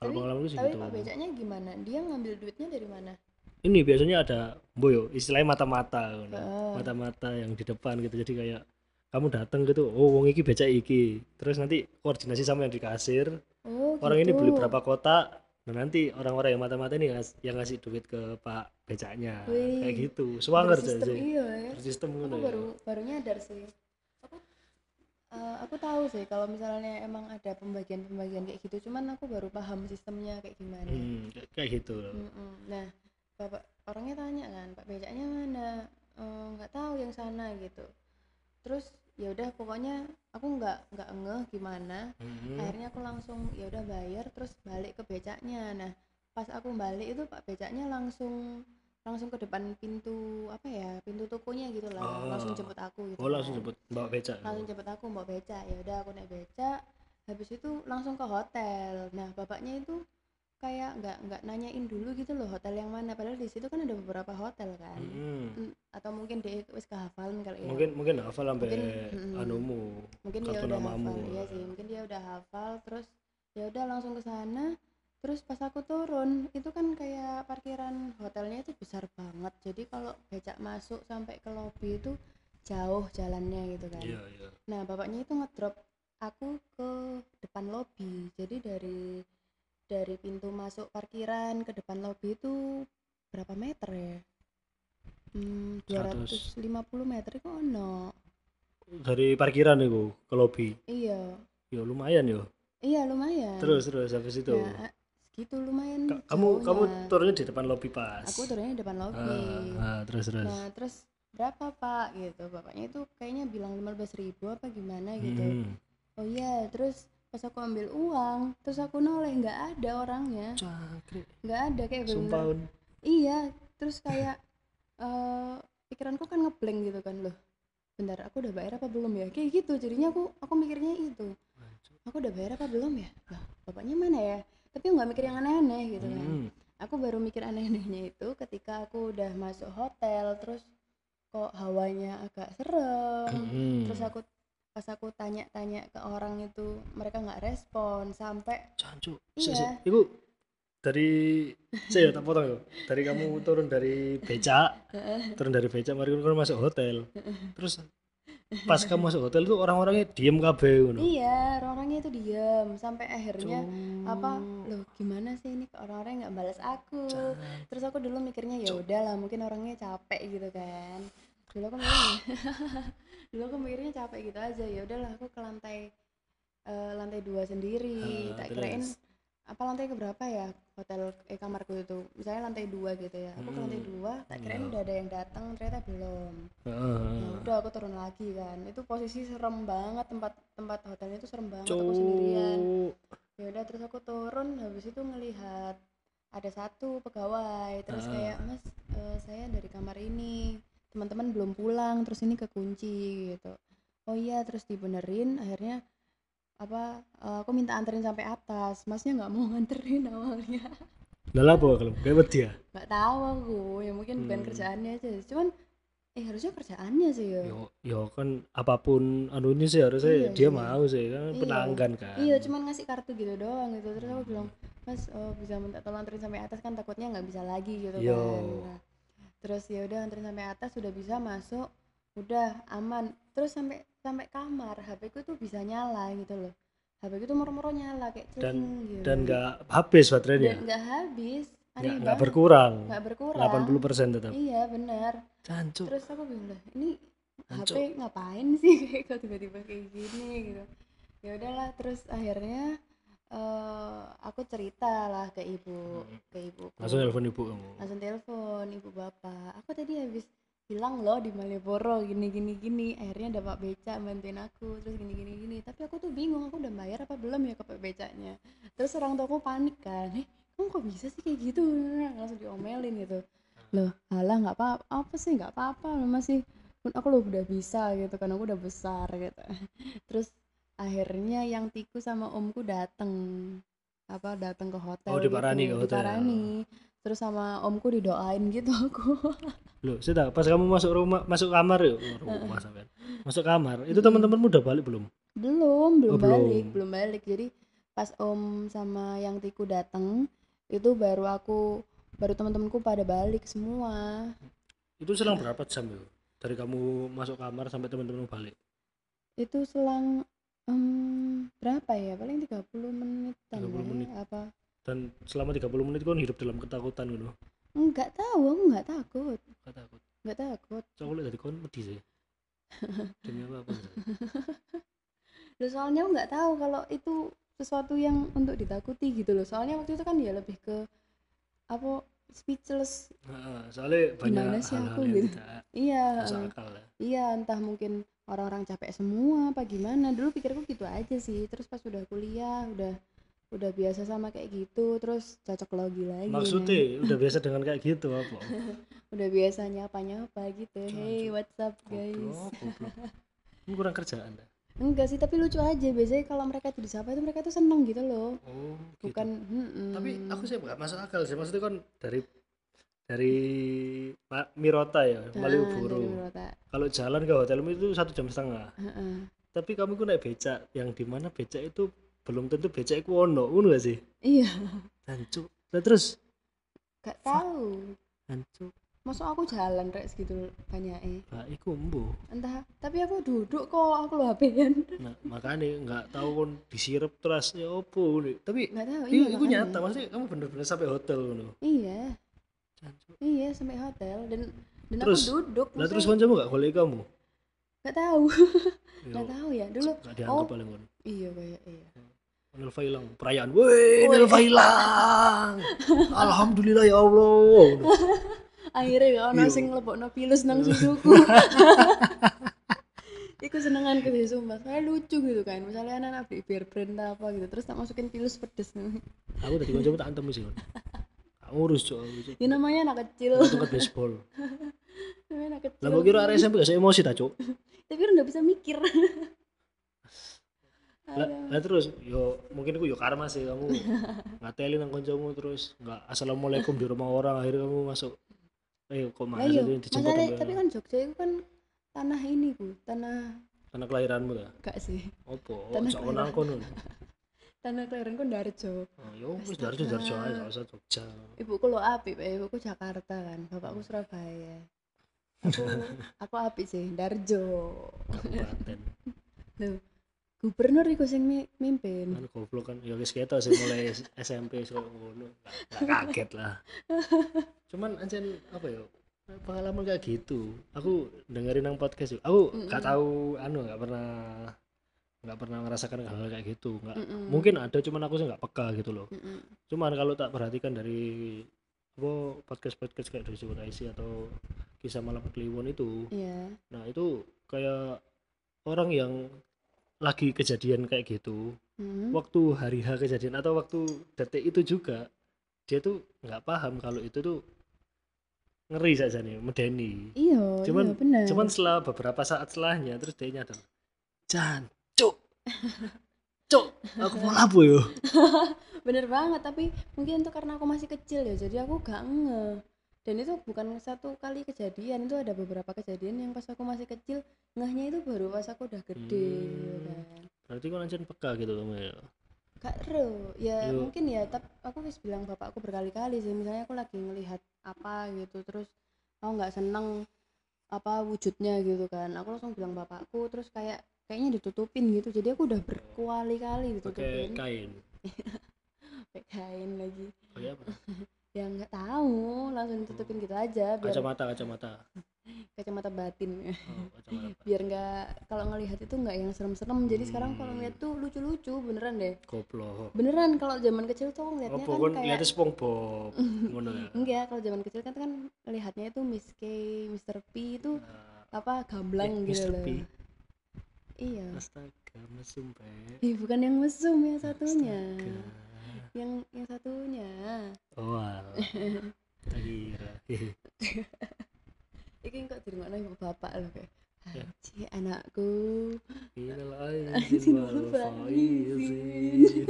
B: kalau
A: tapi
B: pengalamanku sih
A: tapi
B: gitu.
A: Pak becaknya gimana? Dia ngambil duitnya dari mana?
B: Ini biasanya ada boyo istilahnya mata-mata mata-mata yang di depan gitu. Jadi kayak kamu datang gitu oh wong iki becak iki. Terus nanti koordinasi sama yang di kasir.
A: Oh
B: orang ini beli
A: gitu.
B: berapa kotak dan nanti orang-orang yang mata-mata ini yang ngasih duit ke pak becaknya.
A: Wih,
B: kayak gitu. Swanger
A: Bersistem
B: aja
A: iya ya.
B: Bersistem
A: aku
B: ya.
A: baru baru nyadar sih. Aku eh, aku tahu sih kalau misalnya emang ada pembagian-pembagian kayak gitu cuman aku baru paham sistemnya kayak gimana.
B: Hmm, kayak- gitu. Loh.
A: Nah bapak orangnya tanya kan pak becaknya mana? "Eh, nggak tahu yang sana gitu. Terus ya udah pokoknya aku nggak nggak ngeh gimana.
B: Hmm.
A: akhirnya aku langsung ya udah bayar terus balik ke becaknya. Nah pas aku balik itu pak becaknya langsung langsung ke depan pintu apa ya pintu tokonya gitu lah.
B: Oh.
A: langsung jemput aku gitu
B: oh langsung
A: kan.
B: jemput bawa becak.
A: Langsung jemput aku bawa becak. Ya udah aku naik becak. Habis itu langsung ke hotel. Nah bapaknya itu kayak nggak nggak nanyain dulu gitu loh hotel yang mana. Padahal di situ kan ada beberapa hotel kan.
B: Hmm.
A: Mm, atau mungkin dia wis kehafalan kali ya.
B: Mungkin mungkin hafal sampai
A: Mungkin,
B: anumu
A: mungkin dia udah
B: namamu.
A: hafal iya sih. Mungkin dia udah hafal terus ya udah langsung ke sana. Terus pas aku turun itu kan kayak parkiran hotelnya itu besar banget. Jadi kalau becak masuk sampai ke lobi itu jauh jalannya gitu kan.
B: Iya iya.
A: Nah bapaknya itu ngedrop aku ke depan lobi. Jadi dari dari pintu masuk parkiran ke depan lobi itu berapa meter ya hmm,
B: 100.
A: 250 meter itu ono
B: dari parkiran itu ke lobby
A: iya
B: ya lumayan yo
A: Iya lumayan.
B: terus terus habis itu
A: Nah, segitu lumayan.
B: Ka- kamu kamu
A: jauhnya.
B: turunnya di depan lobby pas
A: Aku turunnya di depan lobby.
B: Ah, ah, terus terus
A: Nah terus berapa pak gitu bapaknya itu kayaknya bilang 15.000 ribu apa gimana gitu.
B: Hmm.
A: Oh iya terus pas aku ambil uang terus aku noleh nggak ada orangnya. Nggak ada kayak bener iya terus kayak eh pikiranku kan ngeblank gitu kan loh. Bentar aku udah bayar apa belum ya? Kayak gitu jadinya aku aku mikirnya itu. Aku udah bayar apa belum ya? Lah bapaknya mana ya? Tapi nggak mikir yang aneh-aneh gitu kan.
B: Hmm.
A: aku baru mikir aneh-anehnya itu ketika aku udah masuk hotel terus kok hawanya agak serem.
B: Hmm.
A: terus aku pas aku tanya-tanya ke orang itu mereka nggak respon sampai
B: Cancuk.
A: Iya.
B: Iku dari saya tak potong yo. Dari kamu turun dari becak, turun dari becak mari kamu masuk hotel. Terus pas kamu masuk hotel tuh orang-orangnya diem kabeh ngono.
A: iya orang-orangnya itu diam sampai akhirnya
B: Cuk.
A: apa loh gimana sih ini kok orang-orangnya nggak balas aku
B: Cang.
A: terus aku dulu mikirnya ya udahlah mungkin orangnya capek gitu kan dulu aku mikirnya dulu aku mikirnya capek gitu aja ya udahlah aku ke lantai eh, lantai dua sendiri.
B: Ah,
A: tak kirain apa lantai keberapa ya hotel eh kamarku itu. Misalnya lantai dua gitu ya. Aku ke lantai
B: Hmm.
A: dua tak kirain udah ada yang datang ternyata belum. Ya udah aku turun lagi kan. Itu posisi serem banget tempat tempat hotelnya itu serem banget
B: Cuk.
A: aku sendirian. Ya udah terus aku turun habis itu ngelihat ada satu pegawai. Terus
B: Ah.
A: kayak mas eh, saya dari kamar ini teman-teman belum pulang terus ini kekunci gitu oh iya terus dibenerin akhirnya apa eh, aku minta anterin sampai atas masnya nggak mau nganterin awalnya
B: Lah apa kalau kayak wedi ya?
A: nggak tahu aku ya mungkin bukan
B: Hmm.
A: kerjaannya aja cuman eh harusnya kerjaannya sih ya
B: Yo, yo kan apa pun anu ini sih harusnya
A: Iya
B: dia
A: sih.
B: mau sih kan
A: Iya.
B: pelanggan kan.
A: Iya, cuman ngasih kartu gitu doang gitu. Terus aku bilang, Mas, oh, bisa minta tolong anterin sampai atas kan takutnya nggak bisa lagi gitu
B: Yo.
A: kan. Nah, terus ya udah anterin sampai atas sudah bisa masuk, udah aman. Terus sampai sampai kamar, HP ku tuh bisa nyala gitu loh. HP ku tuh moro-moro nyala kayak
B: Dan-
A: celing gitu.
B: Dan nggak habis
A: Dan
B: baterainya.
A: nggak habis. Aneh
B: Nggak berkurang.
A: Nggak berkurang.
B: 80% tetap.
A: Iya, benar.
B: Cancuk.
A: Terus aku bilang, ini
B: Hancur.
A: HP ngapain sih kayak kok tiba-tiba kayak gini gitu ya udahlah terus akhirnya eh aku cerita lah ke ibu
B: Hmm.
A: ke ibu
B: Langsung telepon ibu
A: langsung telepon ibu bapak. Aku tadi habis hilang loh di Malioboro gini gini gini. Akhirnya ada pak beca bantuin aku terus gini gini gini. Tapi aku tuh bingung aku udah bayar apa belum ya ke pak becanya terus orang tuaku panik kan eh kamu kok bisa sih kayak gitu? Langsung diomelin gitu. Loh alah nggak apa apa sih? Nggak apa-apa lo masih pun aku lo udah bisa gitu kan. Aku udah besar gitu. Terus akhirnya yang tiku sama omku dateng apa datang ke hotel
B: Oh, diparani
A: gitu.
B: ke hotel.
A: Diparani. terus sama omku didoain gitu aku
B: Loh, sudah pas kamu masuk rumah, masuk kamar yuk, Oh, rumah sampean. Masuk kamar, itu teman-temanmu udah balik belum?
A: belum belum
B: Oh,
A: balik
B: belum.
A: belum balik jadi pas om sama yang tiku datang itu baru aku baru teman-temanku pada balik semua
B: Itu selang berapa jam yuk? Dari kamu masuk kamar sampai teman-temanmu balik.
A: itu selang em, berapa ya paling 30 menitan
B: 30
A: lah ya,
B: menit.
A: apa
B: Dan selama 30 menit kan hidup dalam ketakutan gitu.
A: enggak tahu aku nggak takut
B: Gak takut.
A: nggak takut
B: aku lihat dari kon wedi sih. Demi apa? apa
A: Loh, soalnya aku nggak tahu kalau itu sesuatu yang untuk ditakuti gitu loh soalnya waktu itu kan dia lebih ke apa speechless
B: Heeh, soalnya banyak
A: Gimana sih
B: hal-hal
A: aku
B: yang
A: gitu?
B: tidak
A: iya
B: masuk akal ya.
A: iya entah mungkin orang-orang capek semua apa gimana dulu pikirku gitu aja sih terus pas udah kuliah udah udah biasa sama kayak gitu terus cocok logi lagi
B: Maksudnya
A: nih.
B: udah biasa dengan kayak gitu apa?
A: udah biasa nyapa nyapa gitu hey what's up guys
B: Goblok, goblok. Ini kurang kerjaan dah.
A: enggak sih tapi lucu aja biasanya kalau mereka tuh disapa itu mereka tuh seneng gitu loh
B: Oh, gitu.
A: bukan mm-mm.
B: Tapi aku sih nggak masuk akal sih. Maksudnya kan dari dari Ma- Mirota ya,
A: Ah,
B: Malioboro.
A: Murota.
B: Kalau jalan ke hotelmu itu satu jam setengah.
A: Heeh.
B: Tapi kamu ku naik becak, yang di mana becak itu belum tentu becak itu ono, ngono gak sih?
A: iya
B: Hancur. Nah, terus
A: gak tahu
B: hancur.
A: masuk aku jalan rek segitu banyak eh
B: Nah, iku embo.
A: entah tapi aku duduk kok aku lo HP-an
B: Nah, makanya nggak tahu kon disirep terus ya opo nih. Tapi
A: nggak tahu
B: iya,
A: iya makanya.
B: nyata. Maksudnya kamu bener-bener sampai hotel ngono.
A: iya Iya sampai hotel dan dan
B: Terus?
A: aku duduk
B: Lah terus kan- kancamu gak golek kamu?
A: nggak tahu nggak tahu ya dulu
B: Gak dianggap
A: oh.
B: paling kon.
A: iya kayak iya
B: Nelfa hilang, perayaan. Woi. Nelfa hilang. Alhamdulillah ya Allah.
A: akhirnya gak ono
B: Iya.
A: sing nglebokno pilus nang susuku Iku senengan ke sih sumpah, saya lucu gitu kan. Misalnya anak-anak beli beer brand apa gitu, terus tak masukin pilus pedes.
B: Aku tadi kancamu tak antem sih kon. Gak ngurus cok.
A: Ya namanya anak kecil.
B: Tongkat baseball.
A: namanya anak kecil.
B: Lah kira arek SMP gak usah emosi ta, Cuk.
A: Tapi kan udah bisa mikir.
B: Lah, lah terus yo mungkin aku yo karma sih kamu ngateli nang kancamu terus nggak assalamualaikum di rumah orang akhirnya kamu masuk eh kok
A: Lah
B: mana
A: iya,
B: sih dijemput
A: masalah tapi kan Jogja itu kan tanah ini bu, tanah
B: tanah kelahiranmu ta
A: gak sih,
B: opo
A: Tanah
B: nang kono
A: tanah kelahiran kan Darjo.
B: oh yo wis darjo darjo ae gak usah Jogja
A: Ibuku lo api, Pak. ibuku Jakarta kan, bapakku Surabaya. Aku aku api sih, Darjo.
B: kabupaten
A: Loh, gubernur iku sing mi- mimpin.
B: kan goblok kan ya wis ketok sih mulai SMP so ngono kaget lah cuman ancen apa ya pengalaman kayak gitu aku dengerin nang podcast aku
A: Mm-mm.
B: gak tahu anu gak pernah nggak pernah merasakan hal kayak gitu nggak
A: Mm-mm.
B: mungkin ada cuman aku sih nggak peka gitu loh
A: Mm-mm.
B: cuman kalau tak perhatikan dari apa podcast podcast kayak dari Isi atau kisah malam Kliwon itu
A: iya
B: nah itu kayak orang yang lagi kejadian kayak gitu
A: Mm.
B: waktu hari H kejadian atau waktu detik itu juga dia tuh nggak paham kalau itu tuh ngeri saja nih medeni
A: iya
B: Cuman-
A: iya benar
B: cuman setelah beberapa saat setelahnya terus dia nyadar jan cuk aku mau apa yo.
A: Bener banget tapi mungkin itu karena aku masih kecil ya jadi aku gak nge. Dan itu bukan satu kali kejadian itu ada beberapa kejadian yang pas aku masih kecil ngehnya itu baru pas aku udah gede gitu
B: Hmm.
A: kan?
B: Berarti kau lancen peka gitu kamu ya?
A: Gak ero ya
B: Yo.
A: mungkin ya tapi aku wis bilang bapakku berkali-kali sih misalnya aku lagi ngelihat apa gitu terus aku nggak seneng apa wujudnya gitu kan. Aku langsung bilang bapakku terus kayak kayaknya ditutupin gitu. Jadi aku udah berkali-kali
B: pakai
A: ditutupin
B: kain.
A: Pakai kain lagi.
B: Pakai apa?
A: Ya nggak tahu. Langsung ditutupin gitu aja biar
B: kacamata kacamata.
A: Kacamata batin.
B: Oh, kacamata
A: biar nggak kalau ngelihat itu nggak yang serem-serem. Jadi sekarang kalau ngeliat tuh lucu-lucu beneran deh.
B: Goblok.
A: Beneran kalau zaman kecil tuh ngeliatnya
B: apa
A: kan kayak
B: SpongeBob. Ngono ya?
A: Enggak kalau zaman kecil kan kan lihatnya itu Miss K Mr. P itu
B: Nah,
A: apa gamblang
B: eh,
A: gitu
B: Mr.
A: loh.
B: P
A: iya.
B: Astaga mesum Pe.
A: Ih, bukan yang mesum yang satunya.
B: Astaga.
A: yang yang satunya.
B: Oh kira
A: ini kok di rumah ibu bapak loh kayak
B: Ya.
A: Haji anakku.
B: Minal
A: Aizin
B: wal faizin.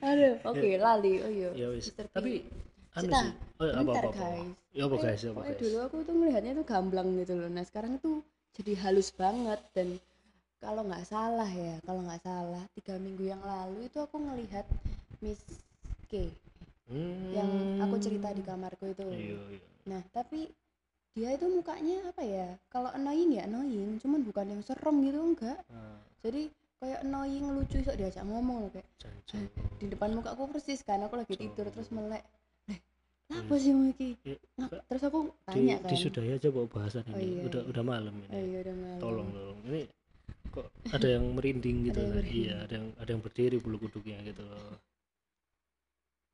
A: aduh oke lali. Oh iya.
B: Ya wis. Tapi anu sih. Oh, ya, apa apa apa.
A: guys.
B: Ya apa guys, ya apa guys.
A: dulu aku tuh melihatnya tuh gamblang gitu loh nah sekarang itu jadi halus banget dan kalau nggak salah ya kalau nggak salah tiga minggu yang lalu itu aku ngelihat Miss K yang aku cerita di kamarku itu
B: Hmm. Iya, iya.
A: nah tapi dia itu mukanya apa ya kalau annoying ya annoying cuman bukan yang serem gitu enggak
B: Nah,
A: jadi kayak annoying lucu sok diajak ngomong loh kayak di depan muka aku persis kan aku lagi tidur terus melek apa sih mau iki Ngap- terus aku
B: Di,
A: tanya kan
B: disudahi aja bawa bahasan
A: Oh,
B: ini.
A: iya,
B: udah
A: iya.
B: udah malam ini.
A: oh iya udah malam
B: Tolong tolong. Ini kok ada yang merinding gitu.
A: Ada yang
B: kan?
A: merinding.
B: Iya, ada yang ada yang berdiri bulu kuduknya gitu.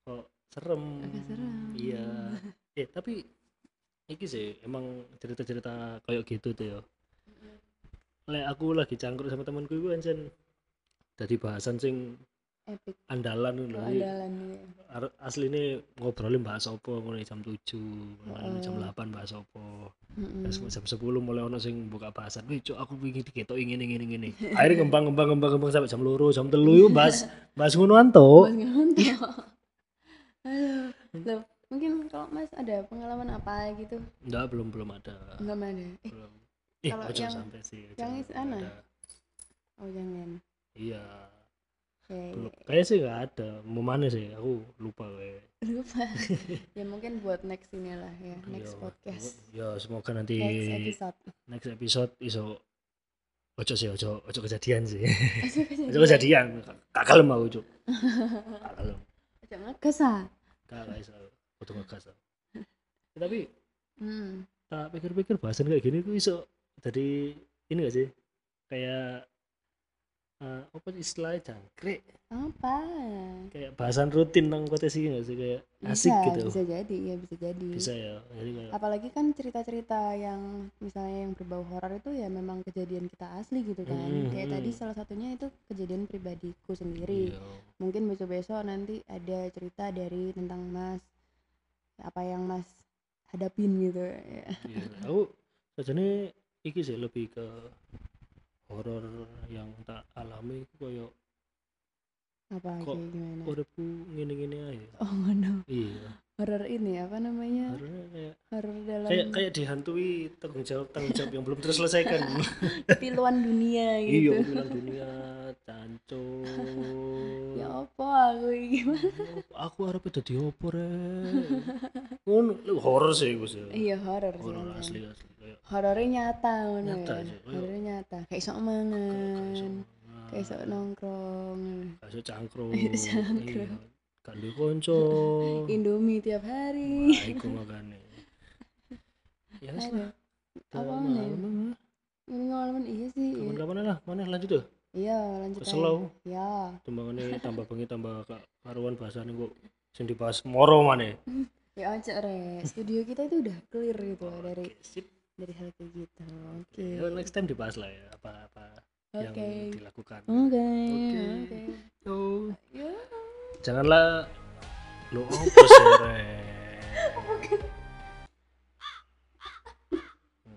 B: Kok serem.
A: agak serem
B: Iya. Eh, tapi iki sih emang cerita-cerita kayak gitu tuh ya. Lek aku lagi cangkruk sama temanku itu anjen dari bahasan sing
A: epic
B: andalan
A: oh, andalan ya
B: Ar- asline ngobrolin bahas apa ngono jam 7, ngono jam. 8 bahas apa.
A: Mm-mm.
B: Terus jam 10 mulai ono sing buka bahasan. Wih, cuk aku wingi diketok ngene ngene ngene. Akhirnya ngembang ngembang ngembang ngembang sampai jam 2, jam 3 yo bahas bahas
A: ngontok. Aduh, loh, mungkin kalau Mas ada pengalaman apa gitu?
B: Enggak, belum belum ada.
A: Enggak ada. Eh,
B: Belum. Eh,
A: kalau yang-
B: sampai sih.
A: yang
B: nggak
A: is- ana?
B: ada.
A: oh jangan.
B: Iya. Belum. Kayaknya sih nggak ada. Mau mana sih? Aku lupa kayak.
A: lupa. ya mungkin buat next ini lah ya, next
B: Yo,
A: podcast.
B: Ya, semoga nanti
A: Next episode.
B: next episode iso ojo sih ojo ojo kejadian sih. Ojo kejadian. Gak kalem aku, Cuk. Gak kalem.
A: Aja ngegas ah.
B: Gak gak iso. Kudu ngegas. aku. Ya, tapi
A: Hmm.
B: tak pikir-pikir bahasan kayak gini tuh iso jadi ini gak sih? Kayak eh, apa istilahnya jangkrik
A: Apa?
B: kayak bahasan rutin nang potensi gak sih kayak
A: Bisa,
B: asik gitu
A: bisa jadi, ya bisa jadi.
B: bisa ya jadi kayak
A: apalagi kan cerita-cerita yang misalnya yang berbau horor itu ya memang kejadian kita asli gitu kan
B: Hmm,
A: kayak tadi salah satunya itu kejadian pribadiku sendiri
B: iya.
A: mungkin besok-besok nanti ada cerita dari tentang mas apa yang mas hadapin gitu ya.
B: Iya, aku sajane iki sih lebih ke horor yang tak alami itu koyo
A: apa
B: Kok
A: gimana
B: uripku ngene-ngene ae.
A: oh no
B: Iya,
A: horor ini apa namanya
B: horornya kayak
A: horor dalam
B: kayak kayak dihantui tanggung jawab tanggung jawab yang belum terselesaikan.
A: piluan dunia
B: iya,
A: gitu
B: bilang dunia canco.
A: ya apa aku gimana
B: Aku harap opo rek. Ngono, lu horor sih iku sih.
A: iya horor
B: Horor asli asli
A: horornya nyata ngono
B: Nyata
A: ya. horornya nyata kayak sok mangan kayak sok nongkrong
B: Kayak sok cangkruk.
A: Kayak cangkruk.
B: Iya. Kan di konco.
A: Indomie tiap hari
B: Nah, iku makane. Ya wis lah.
A: apa nih?
B: malam,
A: pengalaman iya sih iya.
B: kapan-kapan lah mana lanjut tuh
A: iya lanjut
B: aku
A: iya
B: timbangane tambah bengi tambah karuan bahasane kok sing dibahas moro mana
A: ya aja re studio kita itu udah clear gitu loh dari
B: sip
A: dari hal kayak gitu. Oke.
B: Ya, next time dibahas lah ya apa-apa yang
A: oke.
B: dilakukan.
A: Oke
B: Oke.
A: oke.
B: Yo.
A: ya
B: janganlah lo apa sih?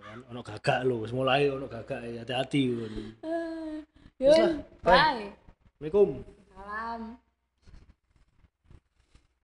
B: Kan ono gagak lo wis mulai ono gagak ya hati-hati
A: Ah,
B: Wis
A: yun
B: bye.
A: bye.
B: Assalamualaikum.
A: Salam